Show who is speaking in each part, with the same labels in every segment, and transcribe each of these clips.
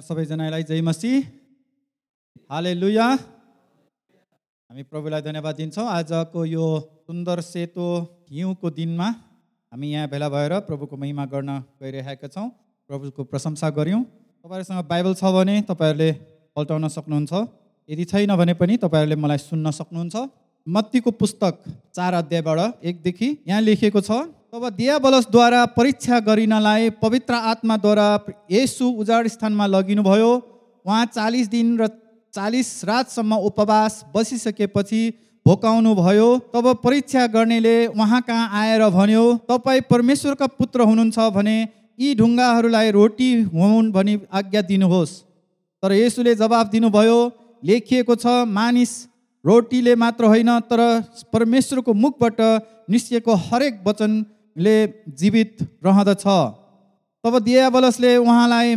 Speaker 1: सबैजनालाई जय मसी हाले लुया हामी प्रभुलाई धन्यवाद दिन्छौँ। आजको यो सुन्दर सेतो हिउँको दिनमा हामी यहाँ भेला भएर प्रभुको महिमा गर्न गइरहेका छौँ। प्रभुको प्रशंसा गऱ्यौँ। तपाईँहरूसँग बाइबल छ भने तपाईँहरूले पल्टाउन सक्नुहुन्छ। यदि छैन भने पनि तपाईँहरूले मलाई सुन्न सक्नुहुन्छ। मत्तीको पुस्तक चार अध्यायबाट एकदेखि यहाँ लेखिएको छ। तब दियाबलसद्वारा परीक्षा गरिनलाई पवित्र आत्माद्वारा यसु उजाड स्थानमा लगिनुभयो। उहाँ चालिस दिन र चालिस रातसम्म उपवास बसिसकेपछि भोकाउनु भयो तब परीक्षा गर्नेले उहाँ कहाँ आएर भन्यो तपाईँ परमेश्वरका पुत्र हुनुहुन्छ भने यी ढुङ्गाहरूलाई रोटी हुन् भनी आज्ञा दिनुहोस्। तर यसुले जवाब दिनुभयो लेखिएको छ मानिस रोटीले मात्र होइन तर परमेश्वरको मुखबाट निस्किएको हरेक वचनले जीवित रहँदछ। तब दियाबलसले उहाँलाई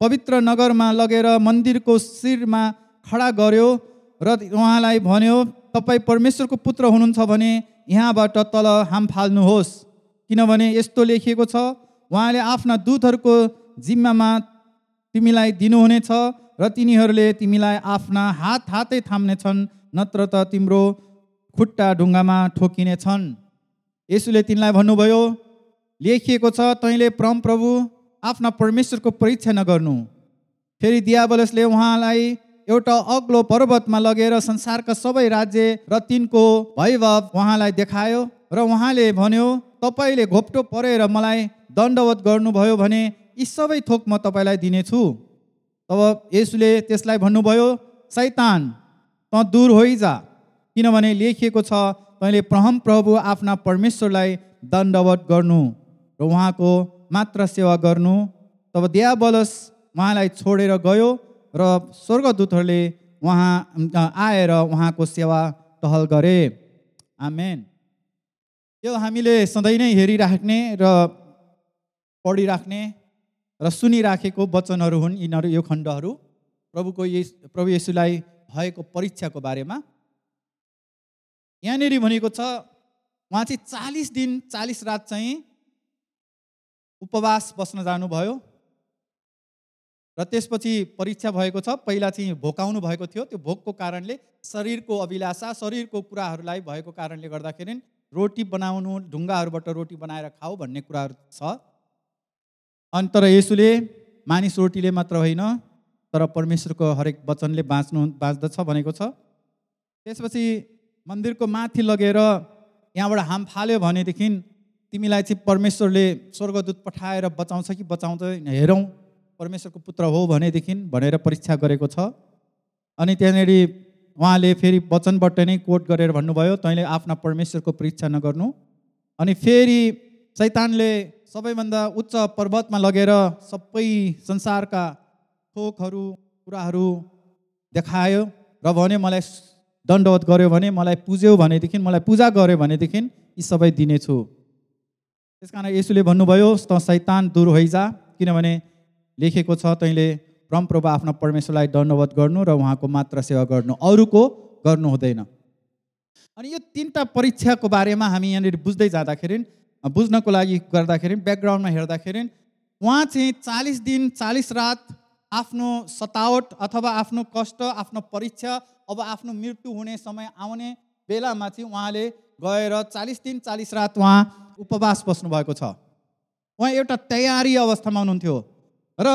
Speaker 1: पवित्र नगरमा लगेर मन्दिरको शिरमा खडा गर्यो र उहाँलाई भन्यो तपाईँ परमेश्वरको पुत्र हुनुहुन्छ भने यहाँबाट तल हाम फाल्नुहोस्। किनभने यस्तो लेखिएको छ उहाँले आफ्ना दूतहरूको जिम्मामा तिमीलाई दिनुहुनेछ र तिनीहरूले तिमीलाई आफ्ना हात हातै थाम्नेछन् नत्र त तिम्रो खुट्टा ढुङ्गामा ठोकिनेछन्। यसुले तिनलाई भन्नुभयो लेखिएको छ तैँले परम प्रभु आफ्ना परमेश्वरको परीक्षा नगर्नु। फेरि दियाबलसले उहाँलाई एउटा अग्लो पर्वतमा लगेर संसारका सबै राज्य र तिनको वैभव उहाँलाई देखायो र उहाँले भन्यो तपाईँले घोप्टो परेर मलाई दण्डवत गर्नुभयो भने यी सबै थोक म तपाईँलाई दिनेछु। तब यसुले त्यसलाई भन्नुभयो सैतान त दूर होइजा किनभने लेखिएको छ तैँले प्रहम प्रभु आफ्ना परमेश्वरलाई दण्डवत गर्नु र उहाँको मात्र सेवा गर्नु। तब दियाबलस उहाँलाई छोडेर गयो र स्वर्गदूतहरूले उहाँ आएर उहाँको सेवा टहल गरे। आमेन। यो हामीले सधैँ नै हेरिराख्ने र पढिराख्ने र सुनिराखेको वचनहरू हुन् यिनीहरू यो खण्डहरू। प्रभुको यस प्रभु येसुलाई भएको परीक्षाको बारेमा। यहाँनिर भनेको छ उहाँ चाहिँ चालिस दिन चालिस रात चाहिँ उपवास बस्न जानुभयो र त्यसपछि परीक्षा भएको छ। पहिला चाहिँ भोकाउनु भएको थियो। त्यो भोकको कारणले शरीरको अभिलाषा शरीरको कुराहरूलाई भएको कारणले गर्दाखेरि रोटी बनाउनु ढुङ्गाहरूबाट रोटी बनाएर खाऊ भन्ने कुराहरू छ। अनि तर यसुले मानिस रोटीले मात्र होइन तर परमेश्वरको हरेक वचनले बाँच्नु बाँच्दछ भनेको छ। त्यसपछि मन्दिरको माथि लगेर यहाँबाट हाम फाल्यो भनेदेखि तिमीलाई चाहिँ परमेश्वरले स्वर्गदूत पठाएर बचाउँछ कि बचाउँदैन हेरौँ परमेश्वरको पुत्र हो भनेदेखि भनेर परीक्षा गरेको छ। अनि त्यहाँनिर उहाँले फेरि वचनबाट नै कोट गरेर भन्नुभयो तैँले आफ्ना परमेश्वरको परीक्षा नगर्नु। अनि फेरि सैतानले सबैभन्दा उच्च पर्वतमा लगेर सबै संसारका थोकहरू कुराहरू देखायो र भने मलाई दण्डवत गऱ्यो भने मलाई पुज्यो भनेदेखि मलाई पूजा गर्यो भनेदेखि यी सबै दिनेछु। त्यस कारण यसुले भन्नुभयो त सैतान दूर होइजा किनभने लेखेको छ तैँले परमप्रभु आफ्नो परमेश्वरलाई दण्डवत गर्नु र उहाँको मात्र सेवा गर्नु। अरूको गर्नु हुँदैन। अनि यो तिनवटा परीक्षाको बारेमा हामी यहाँनिर बुझ्दै जाँदाखेरि बुझ्नको लागि गर्दाखेरि ब्याकग्राउन्डमा हेर्दाखेरि उहाँ चाहिँ चालिस दिन चालिस रात आफ्नो सतावट अथवा आफ्नो कष्ट आफ्नो परीक्षा अब आफ्नो मृत्यु हुने समय आउने बेलामा चाहिँ उहाँले गएर चालिस दिन चालिस रात उहाँ उपवास बस्नुभएको छ। उहाँ एउटा तयारी अवस्थामा हुनुहुन्थ्यो र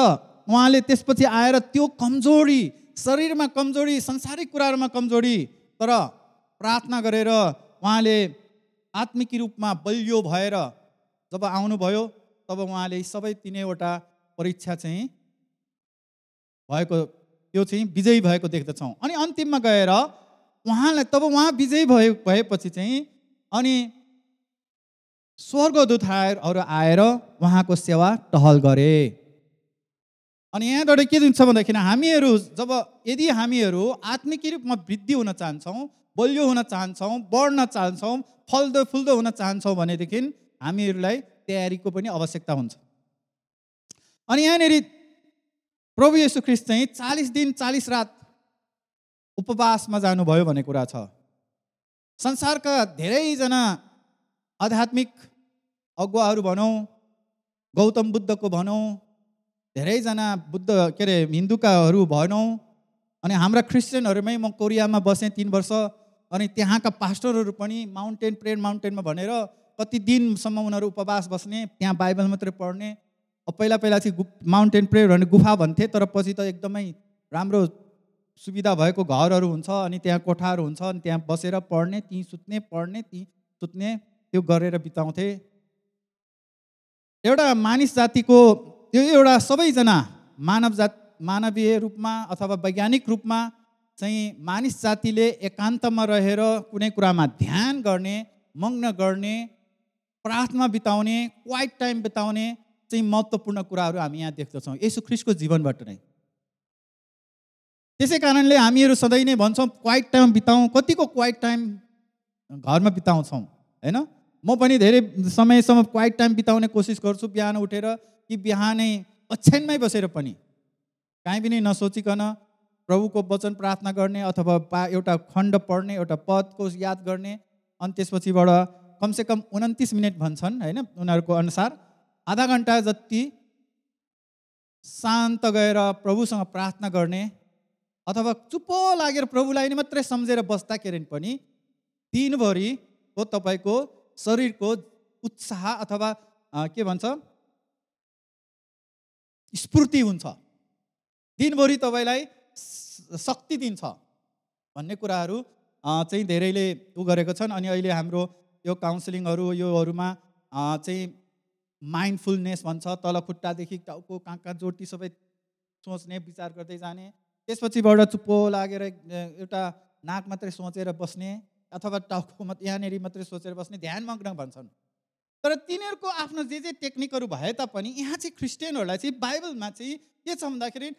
Speaker 1: उहाँले त्यसपछि आएर त्यो कमजोरी शरीरमा कमजोरी संसारिक कुराहरूमा कमजोरी तर प्रार्थना गरेर उहाँले आत्मिक रूपमा बलियो भएर जब आउनुभयो तब उहाँले सबै तिनैवटा परीक्षा चाहिँ भएको त्यो चाहिँ विजयी भएको देख्दछौँ। अनि अन्तिममा गएर उहाँलाई तब उहाँ विजयी भए भएपछि चाहिँ अनि स्वर्गदूतहरू आएर उहाँको सेवा टहल गरे। अनि यहाँबाट के दिन्छ भन्दाखेरि हामीहरू जब यदि हामीहरू आत्मिक रूपमा वृद्धि हुन चाहन्छौँ बलियो हुन चाहन्छौँ बढ्न चाहन्छौँ फल्दो फुल्दो हुन चाहन्छौँ भनेदेखि हामीहरूलाई तयारीको पनि आवश्यकता हुन्छ। अनि यहाँनिर प्रभु येसु ख्रिस्ट चाहिँ चालिस दिन चालिस रात उपवासमा जानुभयो भन्ने कुरा छ। संसारका धेरैजना आध्यात्मिक अगुवाहरू भनौँ गौतम बुद्धको भनौँ धेरैजना बुद्ध के अरे हिन्दूकाहरू भनौँ अनि हाम्रा क्रिस्चियनहरूमै म कोरियामा बसेँ तिन वर्ष अनि त्यहाँका पास्टरहरू पनि माउन्टेन प्रेयर माउन्टेनमा भनेर कति दिनसम्म उनीहरू उपवास बस्ने त्यहाँ बाइबल मात्रै पढ्ने अब पहिला पहिला चाहिँ गु माउन्टेन प्रेयर भने गुफा भन्थे तर पछि त एकदमै राम्रो सुविधा भएको घरहरू हुन्छ अनि त्यहाँ कोठाहरू हुन्छ अनि त्यहाँ बसेर पढ्ने ती सुत्ने पढ्ने ती सुत्ने त्यो गरेर बिताउँथे। एउटा मानिस जातिको त्यो एउटा सबैजना मानव जात मानवीय रूपमा अथवा वैज्ञानिक रूपमा चाहिँ मानिस जातिले एकान्तमा रहेर कुनै कुरामा ध्यान गर्ने मग्न गर्ने प्रार्थना बिताउने क्वाइट टाइम बिताउने चाहिँ महत्त्वपूर्ण कुराहरू हामी यहाँ देख्दछौँ। यसो ख्रिसको जीवनबाट नै। त्यसै कारणले हामीहरू सधैँ नै भन्छौँ क्वाइट टाइम बिताउँ। कतिको क्वाइट टाइम घरमा बिताउँछौँ। होइन? म पनि धेरै समयसम्म क्वाइट टाइम बिताउने कोसिस गर्छु बिहान उठेर कि बिहानै ओछ्यानमै बसेर पनि। काहीँ पनि नसोचिकन प्रभुको वचन प्रार्थना गर्ने अथवा पा एउटा खण्ड पढ्ने एउटा पदको याद गर्ने अनि त्यसपछिबाट कमसेकम उन्तिस मिनट भन्छन् होइन? उनीहरूको अनुसार। आधा घन्टा जति शान्त गएर प्रभुसँग प्रार्थना गर्ने अथवा चुप्पो लागेर प्रभुलाई नै मात्रै सम्झेर बस्दाखेरि पनि दिनभरिको तपाईँको शरीरको उत्साह अथवा के भन्छ? स्फूर्ति हुन्छ। दिनभरि तपाईँलाई शक्ति दिन्छ भन्ने कुराहरू चाहिँ धेरैले उ गरेको छन्। अनि अहिले हाम्रो यो काउन्सिलिङहरू योहरूमा चाहिँ माइन्डफुलनेस भन्छ तल खुट्टादेखि टाउको कहाँ कहाँ जोटी सबै सोच्ने विचार गर्दै जाने। त्यसपछिबाट चुप्पो लागेर एउटा नाक मात्रै सोचेर बस्ने अथवा टाउको मात्रै यहाँनिर मात्रै सोचेर बस्ने ध्यान मग्न भन्छन्। तर तिनीहरूको आफ्नो जे जे टेक्निकहरू भए तापनि यहाँ चाहिँ क्रिस्चियनहरूलाई चाहिँ बाइबलमा चाहिँ के छ भन्दाखेरि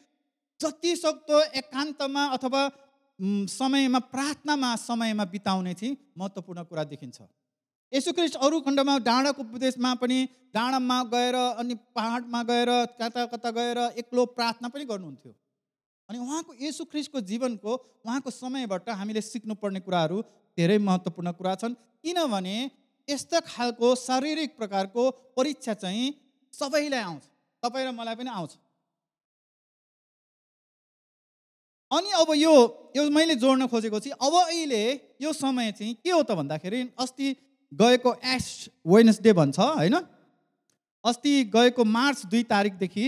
Speaker 1: जति सक्दो एकान्तमा अथवा समयमा प्रार्थनामा समयमा बिताउने चाहिँ महत्त्वपूर्ण कुरा देखिन्छ। यसो क्रिस्ट अरू खण्डमा डाँडाको उपदेशमा पनि डाँडामा गएर अनि पाहाडमा गएर कता कता गएर एक्लो प्रार्थना पनि गर्नुहुन्थ्यो। अनि उहाँको यसु ख्रिस्टको जीवनको उहाँको समयबाट हामीले सिक्नुपर्ने कुराहरू धेरै महत्त्वपूर्ण कुरा छन्। किनभने यस्ता खालको शारीरिक प्रकारको परीक्षा चाहिँ सबैलाई आउँछ। तपाईँ र मलाई पनि आउँछ। अनि अब यो यो मैले जोड्न खोजेको चाहिँ अब अहिले यो समय चाहिँ के हो त भन्दाखेरि अस्ति गएको एस वेन्सडे भन्छ होइन? अस्ति गएको मार्च दुई तारिकदेखि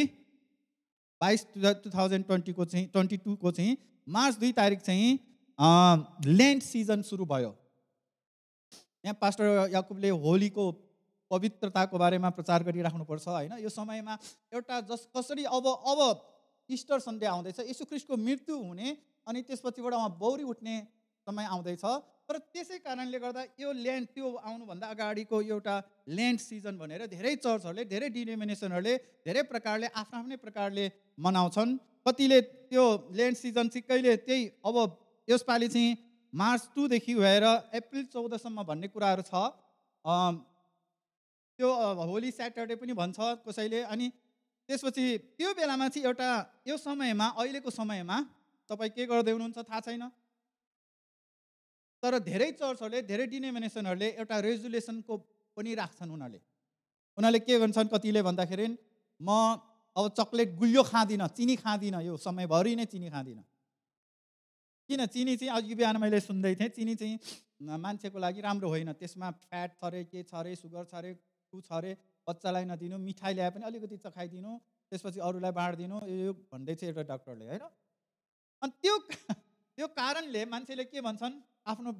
Speaker 1: बाइस टु थाउजन्ड ट्वेन्टीको चाहिँ ट्वेन्टी टूको चाहिँ मार्च दुई तारिक चाहिँ ल्यान्ड सिजन सुरु भयो। यहाँ पास्टर याकुबले होलीको पवित्रताको बारेमा प्रचार गरिराख्नुपर्छ होइन? यो समयमा एउटा जस कसरी अब अब इस्टर सन्डे आउँदैछ यसु ख्रिस्टको मृत्यु हुने अनि त्यसपछिबाट उहाँ बौरी उठ्ने समय आउँदैछ। तर त्यसै कारणले गर्दा यो ल्यान्ड त्यो आउनुभन्दा अगाडिको एउटा ल्यान्ड सिजन भनेर धेरै चर्चहरूले धेरै डिनोमिनेसनहरूले धेरै प्रकारले आफ्नो आफ्नै प्रकारले मनाउँछन्। कतिले त्यो ल्यान्ड सिजन कहिले त्यही अब यसपालि चाहिँ मार्च टूदेखि भएर अप्रिल चौधसम्म भन्ने कुराहरू छ। त्यो होली स्याटरडे पनि भन्छ कसैले। अनि त्यसपछि त्यो बेलामा चाहिँ एउटा यो समयमा अहिलेको समयमा तपाईँ के गर्दै हुनुहुन्छ थाहा छैन? तर धेरै चर्चहरूले धेरै डिनोमिनेसनहरूले एउटा रेजुलेसनको पनि राख्छन् उनीहरूले। उनीहरूले के भन्छन् कतिले भन्दाखेरि म अब चक्लेट गुलियो खाँदिनँ चिनी खाँदिनँ यो समयभरि नै चिनी खाँदिनँ। किन? चिनी चाहिँ अघि बिहान मैले सुन्दै थिएँ चिनी चाहिँ मान्छेको लागि राम्रो होइन। त्यसमा फ्याट छ अरे के छ अरे सुगर छ अरे टु छ अरे बच्चालाई नदिनु मिठाई ल्याए पनि अलिकति चखाइदिनु त्यसपछि अरूलाई बाँडिदिनु यो भन्दै छ एउटा डक्टरले होइन? अनि त्यो त्यो कारणले मान्छेले के भन्छन्? आफ्नो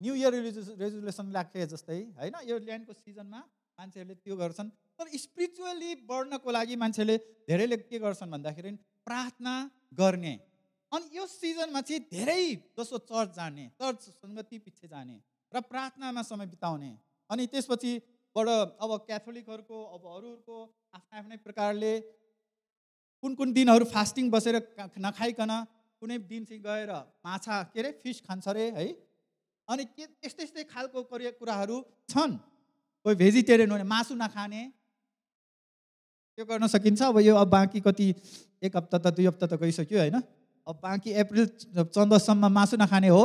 Speaker 1: न्यु इयर रेजुलेसन राखे जस्तै होइन? यो ल्यान्डको सिजनमा मान्छेहरूले त्यो गर्छन्। तर स्पिरिचुअली बढ्नको लागि मान्छेले धेरैले के गर्छन् भन्दाखेरि प्रार्थना गर्ने। अनि यो सिजनमा चाहिँ धेरै जसो चर्च जाने चर्च सङ्गति पछि जाने र प्रार्थनामा समय बिताउने। अनि त्यसपछिबाट अब क्याथोलिकहरूको अब अरूहरूको आफ्नै आफ्नै प्रकारले कुन कुन दिनहरू फास्टिङ बसेर नखाइकन कुनै दिन चाहिँ गएर माछा के अरे फिस खान्छ अरे है? अनि के यस्तै यस्तै खालको कुराहरू छन्। कोही भेजिटेरियन हो भने मासु नखाने। त्यो गर्न सकिन्छ? अब यो अब बाँकी कति एक हप्ता त दुई हप्ता त गइसक्यो होइन? अब बाँकी अप्रिल चौधसम्म मासु नखाने हो।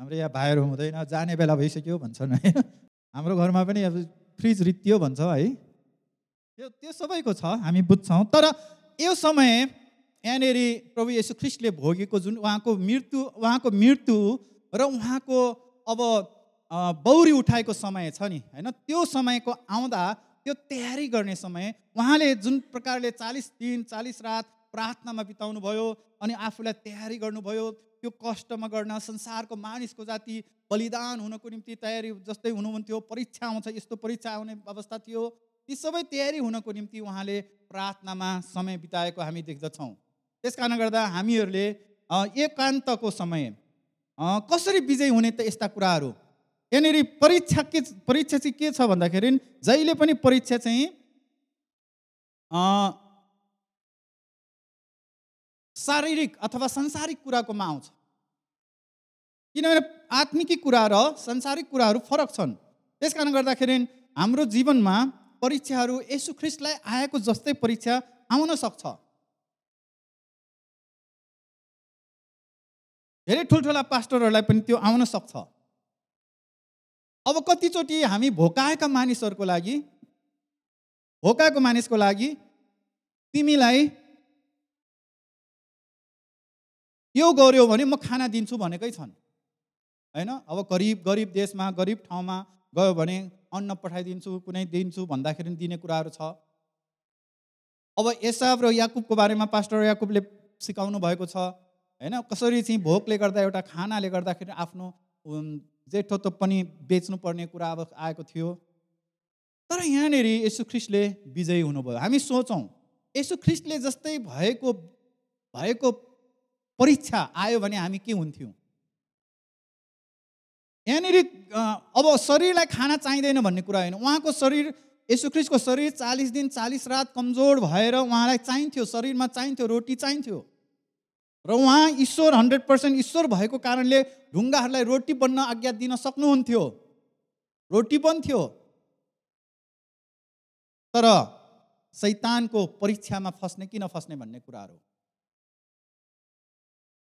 Speaker 1: हाम्रो यहाँ भाइहरू हुँदैन जाने बेला भइसक्यो भन्छन् है हाम्रो घरमा पनि अब फ्रिज रित्तियो भन्छ है? त्यो त्यो सबैको छ हामी बुझ्छौँ। तर यो समय यहाँनिर प्रभु येशू ख्रिस्टले भोगेको जुन उहाँको मृत्यु उहाँको मृत्यु र उहाँको अब बौरी उठाएको समय छ नि होइन? त्यो समयको आउँदा त्यो तयारी गर्ने समय उहाँले जुन प्रकारले चालिस दिन चालिस रात प्रार्थनामा बिताउनु भयो अनि आफूलाई तयारी गर्नुभयो त्यो कष्टमा गर्न संसारको मानिसको जाति बलिदान हुनको निम्ति तयारी जस्तै हुनुहुन्थ्यो परीक्षा आउँछ यस्तो परीक्षा आउने अवस्था थियो। ती सबै तयारी हुनको निम्ति उहाँले प्रार्थनामा समय बिताएको हामी देख्दछौँ। त्यस कारण गर्दा हामीहरूले एकान्तको समय कसरी विजय हुने त यस्ता कुराहरू? यहाँनिर परीक्षा के परीक्षा चाहिँ के छ भन्दाखेरि जहिले पनि परीक्षा चाहिँ शारीरिक अथवा सांसारिक कुराकोमा आउँछ। किनभने आत्मिकी कुरा र सांसारिक कुराहरू फरक छन्। त्यस कारण गर्दाखेरि हाम्रो जीवनमा परीक्षाहरू यसु ख्रिस्टलाई आएको जस्तै परीक्षा आउन सक्छ। धेरै ठुल्ठुला पास्टरहरूलाई पनि त्यो आउन सक्छ। अब कतिचोटि हामी भोकाएका मानिसहरूको लागि भोकाएको मानिसको लागि तिमीलाई यो गर्यो भने म खाना दिन्छु भनेकै छन्। होइन? अब गरिब गरिब देशमा गरिब ठाउँमा गयो भने अन्न पठाइदिन्छु कुनै दिन्छु भन्दाखेरि दिने कुराहरू छ। अब एसाब र याकुबको बारेमा पास्टर याकुबले सिकाउनु भएको छ। होइन? कसरी चाहिँ भोकले गर्दा एउटा खानाले गर्दाखेरि आफ्नो जेठो पनि बेच्नुपर्ने कुरा अब आएको थियो। तर यहाँनिर यसु ख्रिस्टले विजयी हुनुभयो। हामी सोचौँ यसु ख्रिस्टले जस्तै भएको भएको परीक्षा आयो भने हामी के हुन्थ्यौँ? यहाँनिर अब शरीरलाई खाना चाहिँदैन भन्ने कुरा होइन। उहाँको शरीर यसुख्रिस्टको शरीर चालिस दिन चालिस रात कमजोर भएर उहाँलाई चाहिन्थ्यो शरीरमा चाहिन्थ्यो रोटी चाहिन्थ्यो। र उहाँ ईश्वर हन्ड्रेड पर्सेन्ट ईश्वर भएको कारणले ढुङ्गाहरूलाई रोटी बन्न आज्ञा दिन सक्नुहुन्थ्यो। रोटी बन्थ्यो। तर सैतानको परीक्षामा फस्ने कि नफस्ने भन्ने कुराहरू।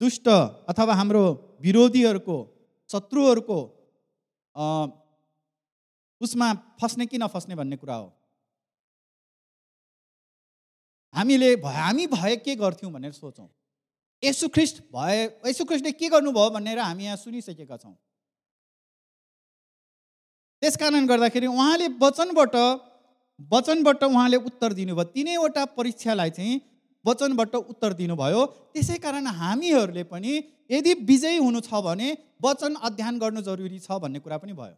Speaker 1: दुष्ट अथवा हाम्रो विरोधीहरूको शत्रुहरूको उसमा फस्ने कि नफस्ने भन्ने कुरा हो। हामीले हामी भए के गर्थ्यौँ भनेर सोचौँ। यसु ख्रिस्ट भए यसु ख्रिस्टले के गर्नुभयो भनेर हामी यहाँ सुनिसकेका छौँ। त्यस कारण गर्दाखेरि उहाँले वचनबाट वचनबाट उहाँले उत्तर दिनुभयो। तिनैवटा परीक्षालाई चाहिँ वचनबाट उत्तर दिनुभयो। त्यसै कारण हामीहरूले पनि यदि विजयी हुनु छ भने वचन अध्ययन गर्नु जरुरी छ भन्ने कुरा पनि भयो।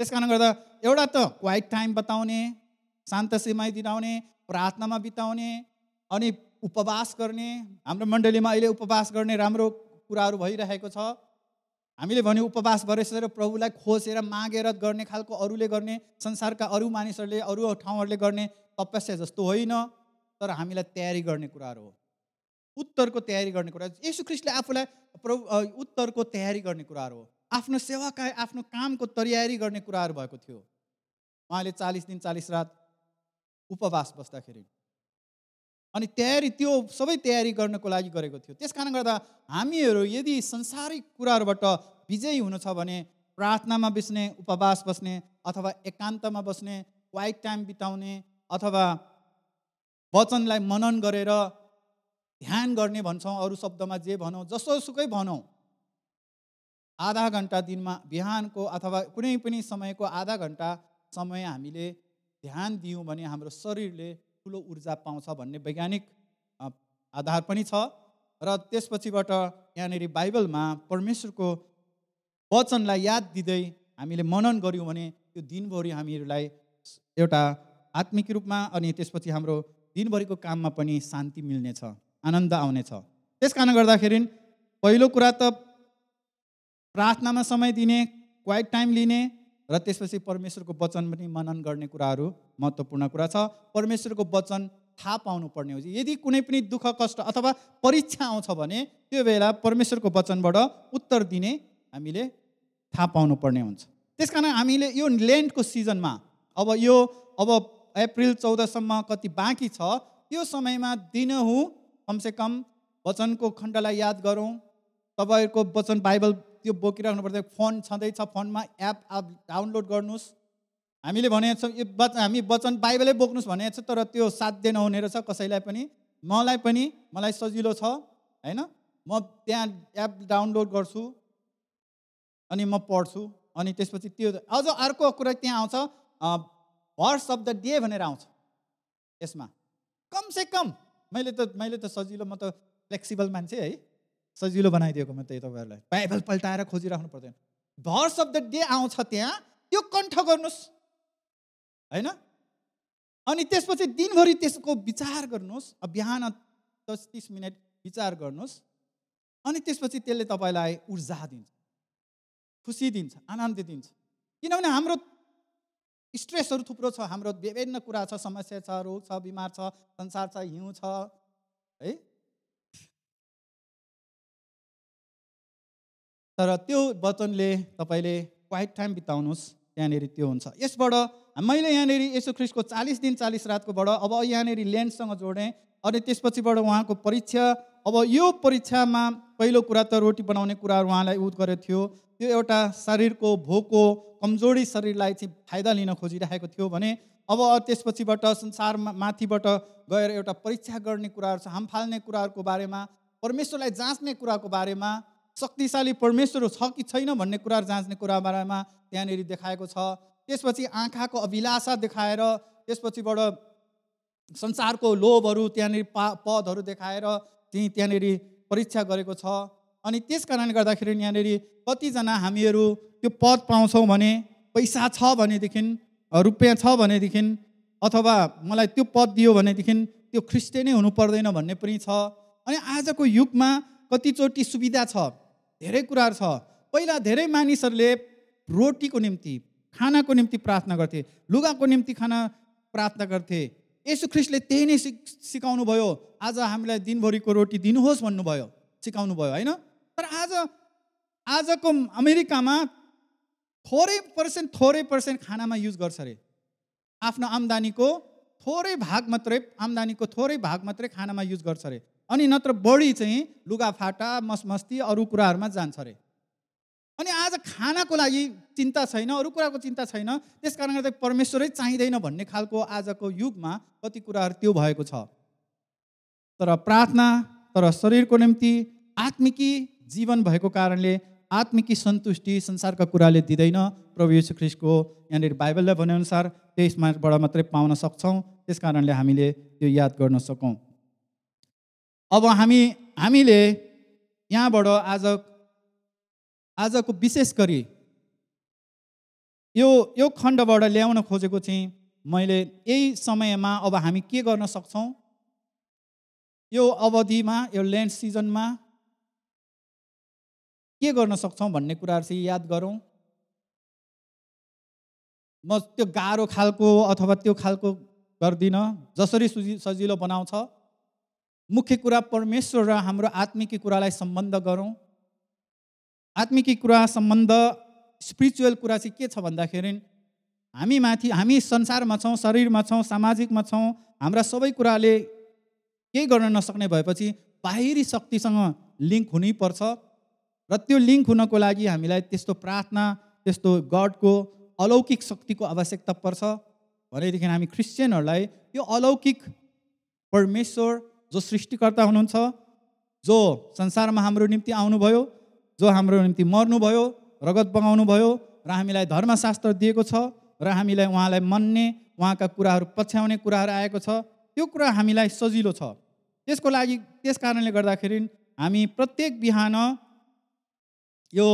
Speaker 1: त्यस कारण गर्दा एउटा त क्वाइट टाइम बताउने शान्त समय दिलाउने प्रार्थनामा बिताउने अनि उपवास गर्ने हाम्रो मण्डलीमा अहिले उपवास गर्ने राम्रो कुराहरू भइरहेको छ। हामीले भन्यो उपवास गरेर प्रभुलाई खोसेर मागेर गर्ने खालको अरूले गर्ने संसारका अरू मानिसहरूले अरू ठाउँहरूले गर्ने तपस्या जस्तो होइन तर हामीलाई तयारी गर्ने कुराहरू हो। उत्तरको तयारी गर्ने कुरा यसु ख्रिस्टले आफूलाई प्रभु उत्तरको तयारी गर्ने कुराहरू हो। आफ्नो सेवाका आफ्नो कामको तयारी गर्ने कुराहरू भएको थियो। उहाँले चालिस दिन चालिस रात उपवास बस्दाखेरि अनि तयारी त्यो सबै तयारी गर्नको लागि गरेको थियो। त्यस कारण गर्दा हामीहरू यदि संसारिक कुराहरूबाट विजयी हुनु छ भने प्रार्थनामा बस्ने उपवास बस्ने अथवा एकान्तमा बस्ने क्वाइट टाइम बिताउने अथवा वचनलाई मनन गरेर ध्यान गर्ने भन्छौँ अरू शब्दमा जे भनौँ जसोसुकै भनौँ आधा घन्टा दिनमा बिहानको अथवा कुनै पनि समयको आधा घन्टा समय हामीले ध्यान दियौँ भने हाम्रो शरीरले ठुलो ऊर्जा पाउँछ भन्ने वैज्ञानिक आधार पनि छ र त्यसपछिबाट यहाँनिर बाइबलमा परमेश्वरको वचनलाई याद दिँदै हामीले मनन गऱ्यौँ भने त्यो दिनभरि हामीहरूलाई एउटा आत्मिक रूपमा अनि त्यसपछि हाम्रो दिनभरिको काममा पनि शान्ति मिल्नेछ आनन्द आउनेछ। त्यस कारण गर्दाखेरि पहिलो कुरा त प्रार्थनामा समय दिने क्वाइट टाइम लिने र त्यसपछि परमेश्वरको वचन पनि मनन गर्ने कुराहरू महत्त्वपूर्ण कुरा छ। परमेश्वरको वचन थाहा पाउनु पर्ने हो। यदि कुनै पनि दुःख कष्ट अथवा परीक्षा आउँछ भने त्यो बेला परमेश्वरको वचनबाट उत्तर दिने हामीले थाहा पाउनु पर्ने हुन्छ। त्यस कारण हामीले यो लेन्टको सिजनमा अब यो अब अप्रिल चौधसम्म कति बाँकी छ त्यो समयमा दिनहुँ कमसेकम वचनको खण्डलाई याद गरौँ। तपाईँहरूको वचन बाइबल त्यो बोकिराख्नु पर्छ फोन छँदैछ फोनमा एप एप डाउनलोड गर्नुहोस्। हामीले भनेको छौँ यो वचन हामी वचन बाइबलै बोक्नुहोस् भनेको छ तर त्यो साध्य नहुने रहेछ कसैलाई पनि। मलाई पनि मलाई सजिलो छ होइन? म त्यहाँ एप डाउनलोड गर्छु अनि म पढ्छु अनि त्यसपछि त्यो अझ अर्को कुरा त्यहाँ आउँछ भर्स अफ द डे भनेर आउँछ यसमा। कमसे कम मैले त मैले त सजिलो म त फ्लेक्सिबल मान्छे है। सजिलो बनाइदिएको म त्यही तपाईँहरूलाई। बाइबल पल्टाएर खोजिराख्नु पर्दैन। भर्स अफ द डे आउँछ त्यहाँ त्यो कण्ठ गर्नुहोस्। होइन? अनि त्यसपछि दिनभरि त्यसको विचार गर्नुहोस् बिहान दस तिस मिनट विचार गर्नुहोस् अनि त्यसपछि त्यसले तपाईँलाई ऊर्जा दिन्छ खुसी दिन्छ आनन्द दिन्छ। किनभने हाम्रो स्ट्रेसहरू थुप्रो छ हाम्रो विभिन्न कुरा छ समस्या छ रोग छ बिमार छ संसार छ हिउँ छ है? तर त्यो वचनले तपाईँले क्वाइट टाइम बिताउनुहोस्। त्यहाँनिर त्यो हुन्छ। यसबाट मैले यहाँनिर यसो ख्रिस्टको चालिस दिन चालिस रातकोबाट अब यहाँनिर ल्यान्डसँग जोडेँ अनि त्यसपछिबाट उहाँको परीक्षा। अब यो परीक्षामा पहिलो कुरा त रोटी बनाउने कुराहरू उहाँलाई उद गरेको थियो। त्यो एउटा शरीरको भोको कमजोरी शरीरलाई चाहिँ फाइदा लिन खोजिरहेको थियो भने अब त्यसपछिबाट संसारमा माथिबाट गएर एउटा परीक्षा गर्ने कुराहरू छ हाम फाल्ने कुराहरूको बारेमा परमेश्वरलाई जाँच्ने कुराको बारेमा शक्तिशाली परमेश्वर छ कि छैन भन्ने कुराहरू जाँच्ने कुरा बारेमा त्यहाँनिर देखाएको छ। त्यसपछि आँखाको अभिलाषा देखाएर त्यसपछिबाट संसारको लोभहरू त्यहाँनिर पा पदहरू देखाएर चाहिँ त्यहाँनिर परीक्षा गरेको छ। अनि त्यस कारणले गर्दाखेरि यहाँनिर कतिजना हामीहरू त्यो पद पाउँछौँ भने पैसा छ भनेदेखि रुपियाँ छ भनेदेखि अथवा मलाई त्यो पद दियो भनेदेखि त्यो ख्रिस्टे नै हुनु पर्दैन भन्ने पनि छ। अनि आजको युगमा कतिचोटि सुविधा छ। धेरै कुराहरू छ। पहिला धेरै मानिसहरूले रोटीको निम्ति खानाको निम्ति प्रार्थना गर्थे लुगाको निम्ति खाना प्रार्थना गर्थे। यसो ख्रिस्टले त्यही नै सिक सिकाउनु भयो आज हामीलाई दिनभरिको रोटी दिनुहोस् भन्नुभयो। सिकाउनु भयो होइन? तर आज आजको अमेरिकामा थोरै पर्सेन्ट थोरै पर्सेन्ट खानामा युज गर्छ अरे। आफ्नो आम्दानीको थोरै भाग मात्रै आम्दानीको थोरै भाग मात्रै खानामा युज गर्छ अरे। अनि नत्र बढी चाहिँ लुगाफाटा मसमस्ती अरू कुराहरूमा जान्छ अरे। अनि आज खानाको लागि चिन्ता छैन अरू कुराको चिन्ता छैन त्यस कारणले गर्दा परमेश्वरै चाहिँदैन भन्ने खालको आजको युगमा कति कुराहरू त्यो भएको छ। तर प्रार्थना तर शरीरको निम्ति आत्मिकी जीवन भएको कारणले आत्मिकी सन्तुष्टि संसारका कुराले दिँदैन। प्रभु यीशु ख्रिस्टको यहाँनिर बाइबलले भनेअनुसार त्यसमाबाट मात्रै पाउन सक्छौँ त्यस कारणले हामीले त्यो याद गर्न सकौँ। अब हामी हामीले यहाँबाट आज आजको विशेष गरी यो यो खण्डबाट ल्याउन खोजेको चाहिँ मैले यही समयमा अब हामी के गर्न सक्छौँ? यो अवधिमा यो ल्यान्ड सिजनमा के गर्न सक्छौँ भन्ने कुराहरू चाहिँ याद गरौँ। म त्यो गाह्रो खालको अथवा त्यो खालको गर्दिनँ जसरी सुजि सजिलो बनाउँछ। मुख्य कुरा परमेश्वर र हाम्रो आत्मिकी कुरालाई सम्बन्ध गरौँ। आत्मिकी कुरा सम्बन्ध स्पिरिचुअल कुरा चाहिँ के छ भन्दाखेरि हामी माथि हामी संसारमा छौँ शरीरमा छौँ सामाजिकमा छौँ हाम्रा सबै कुराले केही गर्न नसक्ने भएपछि बाहिरी शक्तिसँग लिङ्क हुनैपर्छ र त्यो लिङ्क हुनको लागि हामीलाई त्यस्तो प्रार्थना त्यस्तो गडको अलौकिक शक्तिको आवश्यकता पर्छ। भनेदेखि हामी क्रिस्चियनहरूलाई त्यो अलौकिक परमेश्वर जो सृष्टिकर्ता हुनुहुन्छ जो संसारमा हाम्रो निम्ति आउनुभयो जो हाम्रो निम्ति मर्नुभयो रगत बगाउनु भयो र हामीलाई धर्मशास्त्र दिएको छ र हामीलाई उहाँलाई मान्ने उहाँका कुराहरू पछ्याउने कुराहरू आएको छ त्यो कुरा हामीलाई सजिलो छ। त्यसको लागि त्यस कारणले गर्दाखेरि हामी प्रत्येक बिहान यो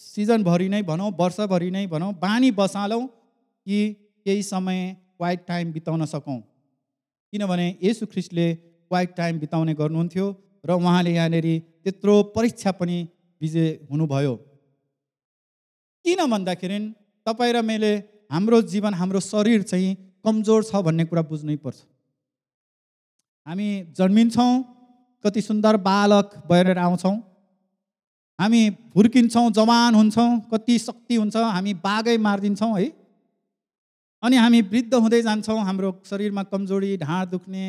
Speaker 1: सिजनभरि नै भनौँ वर्षभरि नै भनौँ बानी बसालौँ कि केही समय क्वाइट टाइम बिताउन सकौँ। किनभने यसु ख्रिस्टले क्वाइट टाइम बिताउने गर्नुहुन्थ्यो र उहाँले यहाँनिर त्यत्रो परीक्षा पनि विजय हुनुभयो। किन भन्दाखेरि तपाईँ र मैले हाम्रो जीवन हाम्रो शरीर चाहिँ कमजोर छ भन्ने कुरा बुझ्नै पर्छ। हामी जन्मिन्छौँ कति सुन्दर बालक भएर आउँछौँ। हामी हुर्किन्छौँ जवान हुन्छौँ कति शक्ति हुन्छ हामी बागै मारिदिन्छौँ है। अनि हामी वृद्ध हुँदै जान्छौँ हाम्रो शरीरमा कमजोरी ढाँड दुख्ने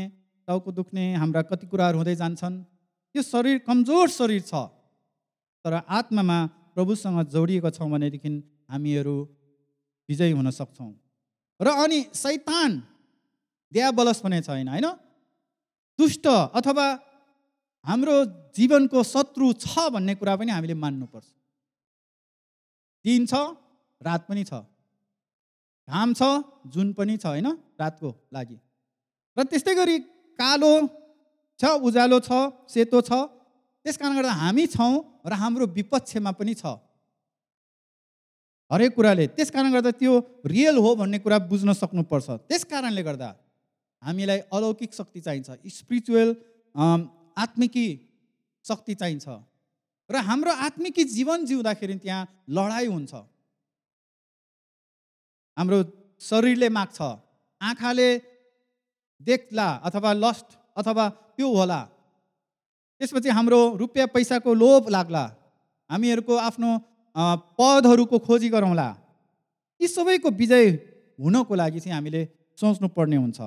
Speaker 1: टाउको दुख्ने हाम्रा कति कुराहरू हुँदै जान्छन् यो शरीर कमजोर शरीर छ तर आत्मामा प्रभुसँग जोडिएको छौँ भनेदेखि हामीहरू विजयी हुन सक्छौँ। र अनि सैतान द्याबलस पनि छैन होइन? दुष्ट अथवा हाम्रो जीवनको शत्रु छ भन्ने कुरा पनि हामीले मान्नुपर्छ। दिन छ रात पनि छ घाम छ जुन पनि छ होइन? रातको लागि। र त्यस्तै गरी कालो छ उज्यालो छ सेतो छ। त्यस कारणले गर्दा हामी छौँ र हाम्रो विपक्षमा पनि छ। हरेक कुराले। त्यस कारणले गर्दा त्यो रियल हो भन्ने कुरा बुझ्न सक्नुपर्छ। त्यस कारणले गर्दा हामीलाई अलौकिक शक्ति चाहिन्छ। स्पिरिचुअल आत्मिकी शक्ति चाहिन्छ। र हाम्रो आत्मिकी जीवन जिउँदाखेरि त्यहाँ लडाइँ हुन्छ। हाम्रो शरीरले माग्छ। आँखाले देख्ला अथवा लस्ट अथवा त्यो होला। त्यसपछि हाम्रो रुपियाँ पैसाको लोभ लाग्ला। हामीहरूको आफ्नो पदहरूको खोजी गरौँला। यी सबैको विजय हुनको लागि चाहिँ हामीले सोच्नु पर्ने हुन्छ।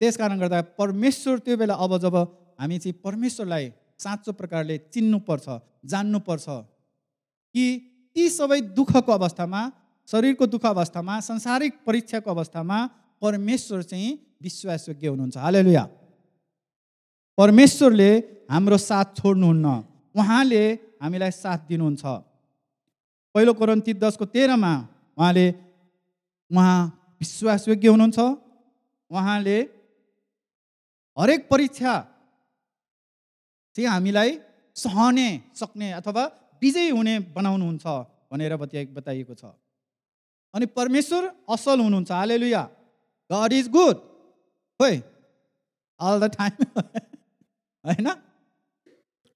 Speaker 1: त्यस कारण गर्दा परमेश्वर त्यो बेला अब जब हामी चाहिँ परमेश्वरलाई साँचो प्रकारले चिन्नुपर्छ जान्नुपर्छ कि ती सबै दुःखको अवस्थामा शरीरको दुःख अवस्थामा संसारिक परीक्षाको अवस्थामा परमेश्वर चाहिँ विश्वासयोग्य हुनुहुन्छ। हालेलुया। परमेश्वरले हाम्रो साथ छोड्नुहुन्न। उहाँले हामीलाई साथ दिनुहुन्छ। पहिलो कोरन्ती दसको तेह्रमा उहाँले उहाँ विश्वासयोग्य हुनुहुन्छ। उहाँले हरेक परीक्षा चाहिँ हामीलाई सहने सक्ने अथवा विजयी हुने बनाउनुहुन्छ भनेर बताइएको छ। अनि परमेश्वर असल हुनुहुन्छ। Hallelujah God is good है अल द टाइम होइन?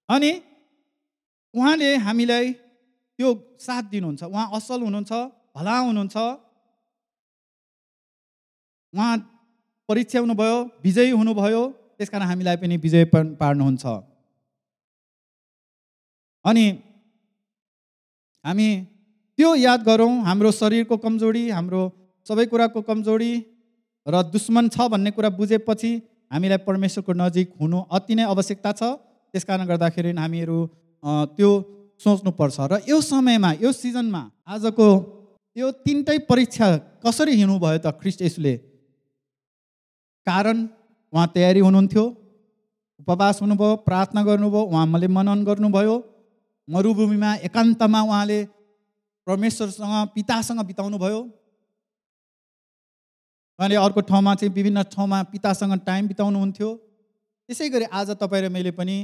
Speaker 1: अनि उहाँले हामीलाई त्यो साथ दिनुहुन्छ उहाँ असल हुनुहुन्छ भला हुनुहुन्छ। उहाँ परीक्षा हुनुभयो विजयी हुनुभयो त्यस कारण हामीलाई पनि विजय पार्नुहुन्छ। अनि हामी त्यो याद गरौँ हाम्रो शरीरको कमजोरी हाम्रो सबै कुराको कमजोरी र दुश्मन छ भन्ने कुरा बुझेपछि हामीलाई परमेश्वरको नजिक हुनु अति नै आवश्यकता छ। त्यस कारण गर्दाखेरि हामीहरू त्यो सोच्नुपर्छ। र यो समयमा यो सिजनमा आजको यो तिनटै परीक्षा कसरी हिँड्नुभयो त ख्रिस्ट यसुले कारण उहाँ तयारी हुनुहुन्थ्यो उपवास हुनुभयो प्रार्थना गर्नुभयो उहाँले मनन गर्नुभयो मरुभूमिमा एकान्तमा उहाँले परमेश्वरसँग पितासँग बिताउनु भयो उहाँले अर्को ठाउँमा चाहिँ विभिन्न ठाउँमा पितासँग टाइम बिताउनुहुन्थ्यो। त्यसै गरी आज तपाईँ र मैले पनि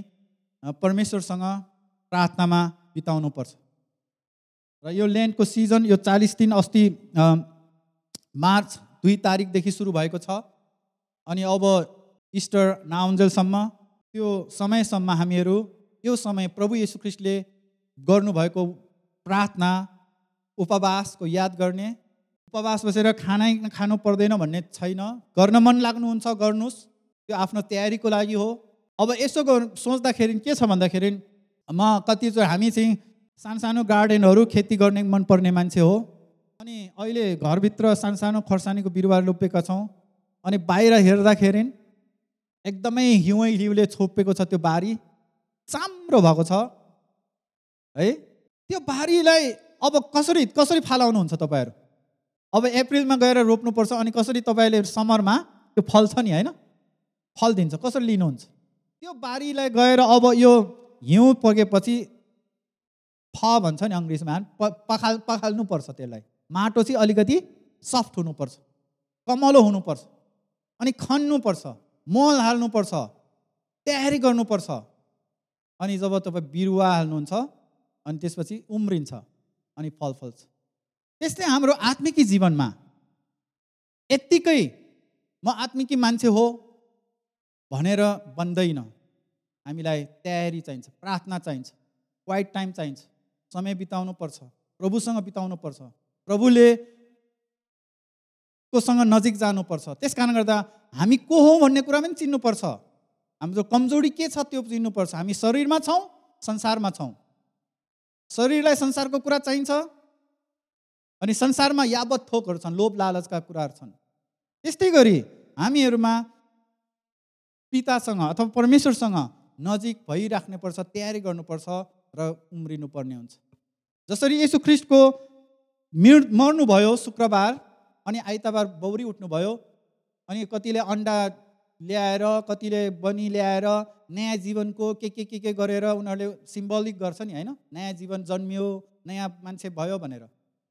Speaker 1: परमेश्वरसँग प्रार्थनामा बिताउनुपर्छ र यो ल्यान्डको सिजन यो चालिस दिन अस्ति मार्च दुई तारिकदेखि सुरु भएको छ। अनि अब इस्टर नाउन्जेलसम्म त्यो समयसम्म हामीहरू यो समय प्रभु येशु ख्रिस्टले गर्नुभएको प्रार्थना उपवासको याद गर्ने उपवास बसेर खानै खानु पर्दैन भन्ने छैन। गर्न मन लाग्नुहुन्छ गर्नुहोस् त्यो आफ्नो तयारीको लागि हो। अब यसो सोच्दाखेरि के छ भन्दाखेरि म कति चाहिँ हामी चाहिँ सानो सानो गार्डनहरू खेती गर्ने मनपर्ने मान्छे हो। अनि अहिले घरभित्र सानो सानो खोर्सानीको बिरुवा रोपेका छौँ। अनि बाहिर हेर्दाखेरि एकदमै हिउँ हिउँले छोपेको छ त्यो बारी। चाम्रो भएको छ। है? त्यो बारीलाई अब कसरी कसरी फालाउनुहुन्छ तपाईँहरू? अब एप्रिलमा गएर रोप्नुपर्छ अनि कसरी तपाईँले समरमा त्यो फल्छ नि होइन? फल दिन्छ कसरी लिनुहुन्छ? त्यो बारीलाई गएर अब यो हिउँ पगेपछि फ भन्छ नि अङ्ग्रेजमा प पखाल पखाल्नुपर्छ त्यसलाई। माटो चाहिँ अलिकति सफ्ट हुनुपर्छ कमलो हुनुपर्छ अनि खन्नुपर्छ मल हाल्नुपर्छ तयारी गर्नुपर्छ। अनि जब तपाईँ बिरुवा हाल्नुहुन्छ अनि त्यसपछि उम्रिन्छ अनि फल फल्छ। त्यस्तै हाम्रो आत्मिकी जीवनमा यत्तिकै म आत्मिकी मान्छे हो भनेर बन्दैन। हामीलाई तयारी चाहिन्छ प्रार्थना चाहिन्छ क्वाइट टाइम चाहिन्छ समय बिताउनु पर्छ प्रभुसँग बिताउनु पर्छ प्रभुले कोसँग नजिक जानुपर्छ त्यस कारण गर्दा हामी को हो भन्ने कुरा पनि चिन्नुपर्छ हाम्रो कमजोरी के छ त्यो चिन्नुपर्छ हामी शरीरमा छौँ संसारमा छौँ। शरीरलाई संसारको कुरा चाहिन्छ। अनि संसारमा यावत थोकहरू छन् लोभ लालचका कुराहरू छन्। त्यस्तै गरी हामीहरूमा पितासँग अथवा परमेश्वरसँग नजिक भइराख्नुपर्छ तयारी गर्नुपर्छ र उम्रिनु पर्ने हुन्छ। जसरी यसु ख्रिस्टको मृ मर्नुभयो शुक्रबार अनि आइतबार बौरी उठ्नुभयो अनि कतिले अन्डा ल्याएर कतिले बनी ल्याएर नयाँ जीवनको के के के के गरेर उनीहरूले सिम्बलिक गर्छ नि होइन? नयाँ जीवन जन्मियो नयाँ मान्छे भयो भनेर।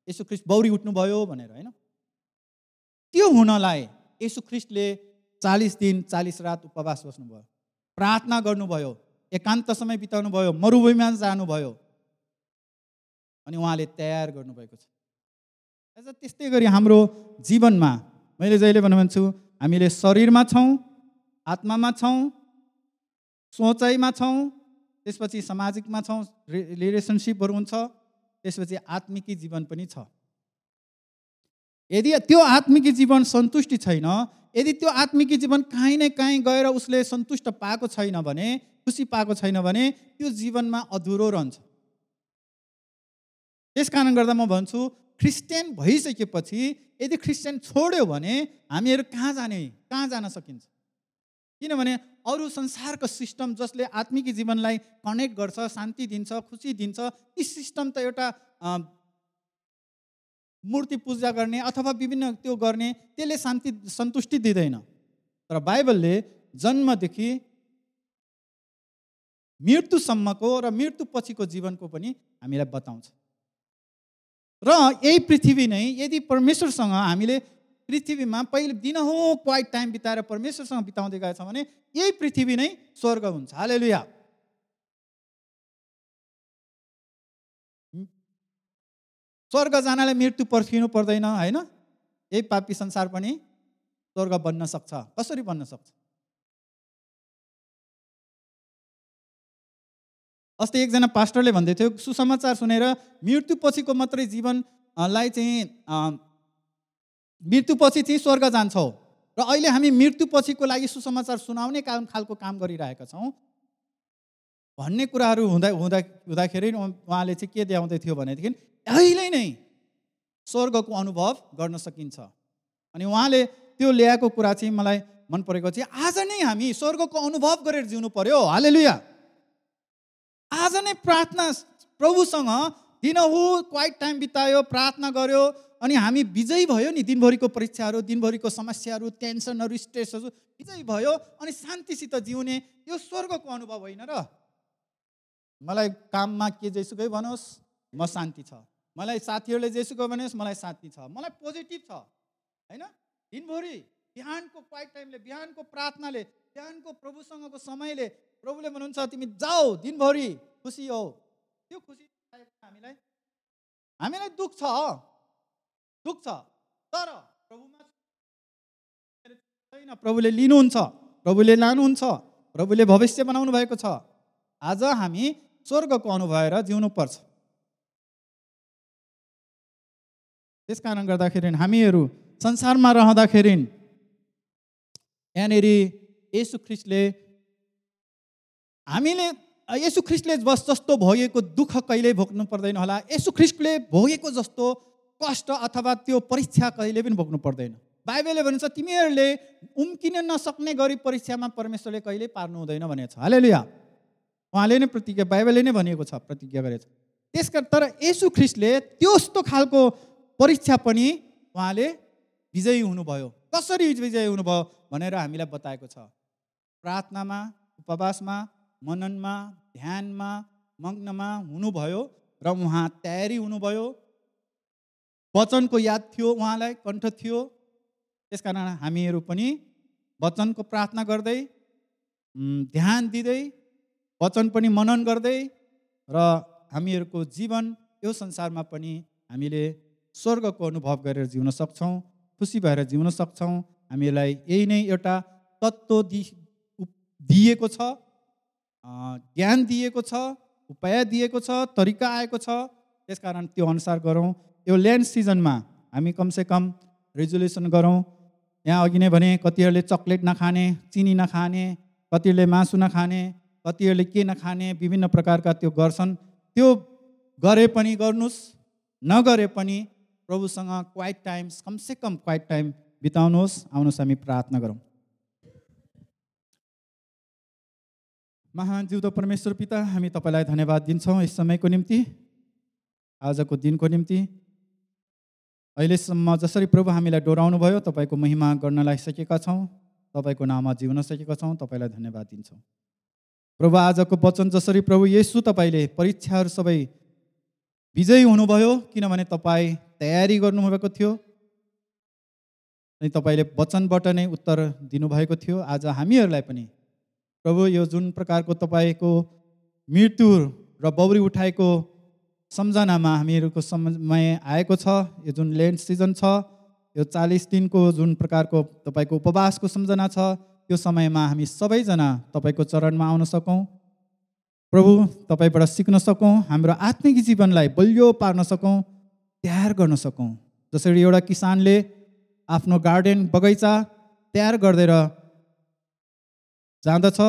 Speaker 1: यसु ख्रिस्ट बौरी उठ्नुभयो भनेर होइन? त्यो हुनलाई यसु ख्रिस्टले चालिस दिन चालिस रात उपवास बस्नुभयो। प्रार्थना गर्नुभयो एकान्त समय बिताउनु भयो मरुभूमिमा जानुभयो अनि उहाँले तयार गर्नुभएको छ। अझ त्यस्तै गरी हाम्रो जीवनमा मैले जहिले भन्छु हामीले शरीरमा छौँ आत्मामा छौँ सोचाइमा छौँ त्यसपछि सामाजिकमा छौँ रिलेसनसिपहरू हुन्छ त्यसपछि आत्मिकी जीवन पनि छ। यदि त्यो आत्मिकी जीवन सन्तुष्टि छैन यदि त्यो आत्मिकी जीवन काहीँ न काहीँ गएर उसले सन्तुष्ट पाएको छैन भने खुसी पाएको छैन भने त्यो जीवनमा अधुरो रहन्छ। त्यस कारण गर्दा म भन्छु क्रिस्चियन भइसकेपछि यदि क्रिस्चियन छोड्यो भने हामीहरू कहाँ जाने कहाँ जान सकिन्छ? किनभने अरू संसारको सिस्टम जसले आत्मिक जीवनलाई कनेक्ट गर्छ शान्ति दिन्छ खुसी दिन्छ ती सिस्टम त एउटा मूर्ति पूजा गर्ने अथवा विभिन्न त्यो गर्ने त्यसले शान्ति सन्तुष्टि दिँदैन। तर बाइबलले जन्मदेखि मृत्युसम्मको र मृत्यु पछिको जीवनको पनि हामीलाई बताउँछ। र यही पृथ्वी नै यदि परमेश्वरसँग हामीले पृथ्वीमा पहिले दिन हो क्वाइट टाइम बिताएर परमेश्वरसँग बिताउँदै गएछ भने यही पृथ्वी नै स्वर्ग हुन्छ। हाले लुया स्वर्ग जानलाई मृत्यु पर्खिनु पर्दैन होइन? यही पापी संसार पनि स्वर्ग बन्न सक्छ। कसरी बन्न सक्छ? अस्ति एकजना पास्टरले भन्दै थियो सुसमाचार सुनेर मृत्यु पछिको मात्रै जीवनलाई चाहिँ मृत्यु पछि चाहिँ स्वर्ग जान्छौँ। र अहिले हामी मृत्यु पछिको लागि सुसमाचार सुनाउने काम खालको काम गरिरहेका छौँ। भन्ने कुराहरू हुँदा हुँदा हुँदाखेरि उहाँले चाहिँ के देखाउँदै थियो भनेदेखि अहिले नै स्वर्गको अनुभव गर्न सकिन्छ। अनि उहाँले त्यो ल्याएको कुरा चाहिँ मलाई मन परेको चाहिँ आज नै हामी स्वर्गको अनुभव गरेर जिउनु पर्यो। हाले लुया आज नै प्रार्थना प्रभुसँग दिनहु क्वाइट टाइम बितायो प्रार्थना गर्यो। अनि हामी विजयी भयो नि दिनभरिको परीक्षाहरू दिनभरिको समस्याहरू टेन्सनहरू स्ट्रेसहरू विजयी भयो अनि शान्तिसित जिउने यो स्वर्गको अनुभव होइन र। मलाई काममा के जेसुकै भनोस् म शान्ति छ। मलाई साथीहरूले जेसुकै भनोस् मलाई शान्ति छ। मलाई पोजिटिभ छ होइन? दिनभरि बिहानको क्वाइट टाइमले बिहानको प्रार्थनाले बिहानको प्रभुसँगको समयले प्रभुले भन्नुहुन्छ तिमी जाऊ दिनभरि खुसी हो। त्यो खुसी हामीलाई हामीलाई दुःख छ। दुःख छ तर प्रभुमा छैन प्रभुले लिनुहुन्छ प्रभुले लानुहुन्छ प्रभुले भविष्य बनाउनु भएको छ। आज हामी स्वर्गको अनुभएर जिउनु पर्छ त्यस कारण गर्दाखेरि हामीहरू संसारमा रहँदाखेरि यहाँनिर यसु ख्रिस्टले हामीले यसु ख्रिस्टले बस जस्तो भोगेको दुःख कहिल्यै भोग्नु पर्दैन होला। यसु ख्रिस्टले भोगेको जस्तो कष्ट अथवा त्यो परीक्षा कहिले पनि भोग्नु पर्दैन। बाइबलले भनिन्छ तिमीहरूले उम्किन नसक्ने गरी परीक्षामा परमेश्वरले कहिले पार्नु हुँदैन भनेको छ। हाले लिया उहाँले नै प्रतिज्ञा बाइबलले नै भनिएको छ प्रतिज्ञा गरेको छ त्यस तर यसु ख्रिस्टले त्यस्तो खालको परीक्षा पनि उहाँले विजयी हुनुभयो। कसरी विजयी हुनुभयो भनेर हामीलाई बताएको छ। प्रार्थनामा उपवासमा मननमा ध्यानमा मग्नमा हुनुभयो र उहाँ तयारी हुनुभयो। वचनको याद थियो उहाँलाई कण्ठ थियो। त्यस कारण हामीहरू पनि वचनको प्रार्थना गर्दै ध्यान दिँदै वचन पनि मनन गर्दै र हामीहरूको जीवन यो संसारमा पनि हामीले स्वर्गको अनुभव गरेर जिउन सक्छौँ खुसी भएर जिउन सक्छौँ। हामीलाई यही नै एउटा तत्त्व दि दिएको छ ज्ञान दिएको छ उपाय दिएको छ तरिका आएको छ। त्यसकारण त्यो अनुसार गरौँ। यो ल्यान्ड सिजनमा हामी कमसेकम रेजुलेसन गरौँ। यहाँ अघि नै भने कतिहरूले चक्लेट नखाने चिनी नखाने कतिहरूले मासु नखाने कतिहरूले के नखाने विभिन्न प्रकारका त्यो गर्छन्। त्यो गरे पनि गर्नुहोस् नगरे पनि प्रभुसँग क्वाइट टाइम्स कमसेकम क्वाइट टाइम बिताउनुहोस्। आउनुहोस् हामी प्रार्थना गरौँ। महान जिउँदो परमेश्वर पिता हामी तपाईँलाई धन्यवाद दिन्छौँ यस समयको निम्ति आजको दिनको निम्ति। अहिलेसम्म जसरी प्रभु हामीलाई डोराउनु भयो तपाईँको महिमा गर्नलाई सकेका छौँ तपाईँको नाममा जिउन सकेका छौँ तपाईँलाई धन्यवाद दिन्छौँ। प्रभु आजको वचन जसरी प्रभु येसु तपाईँले परीक्षाहरू सबै विजयी हुनुभयो किनभने तपाईँ तयारी गर्नुभएको थियो। अनि तपाईँले वचनबाट नै उत्तर दिनुभएको थियो। आज हामीहरूलाई पनि प्रभु यो जुन प्रकारको तपाईँको मृत्यु र बौरी उठाएको सम्झनामा हामीहरूको समय आएको छ यो जुन ल्यान्ड सिजन छ यो चालिस दिनको जुन प्रकारको तपाईँको उपवासको सम्झना छ त्यो समयमा हामी सबैजना तपाईँको चरणमा आउन सकौँ। प्रभु तपाईँबाट सिक्न सकौँ हाम्रो आत्मिक जीवनलाई बलियो पार्न सकौँ तयार गर्न सकौँ। जसरी एउटा किसानले आफ्नो गार्डन बगैँचा तयार गरिदिएर जाँदछ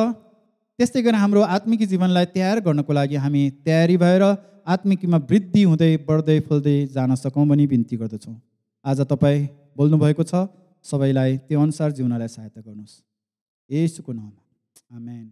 Speaker 1: त्यस्तै गरी हाम्रो आत्मिक जीवनलाई तयार गर्नको लागि हामी तयारी भएर आत्मिकीमा वृद्धि हुँदै बढ्दै फुल्दै जान सकौँ भनी बिन्ती गर्दछौँ। आज तपाईँ बोल्नुभएको छ सबैलाई त्यो अनुसार जिउनलाई सहायता गर्नुहोस्। यसुको नाममा। आमेन।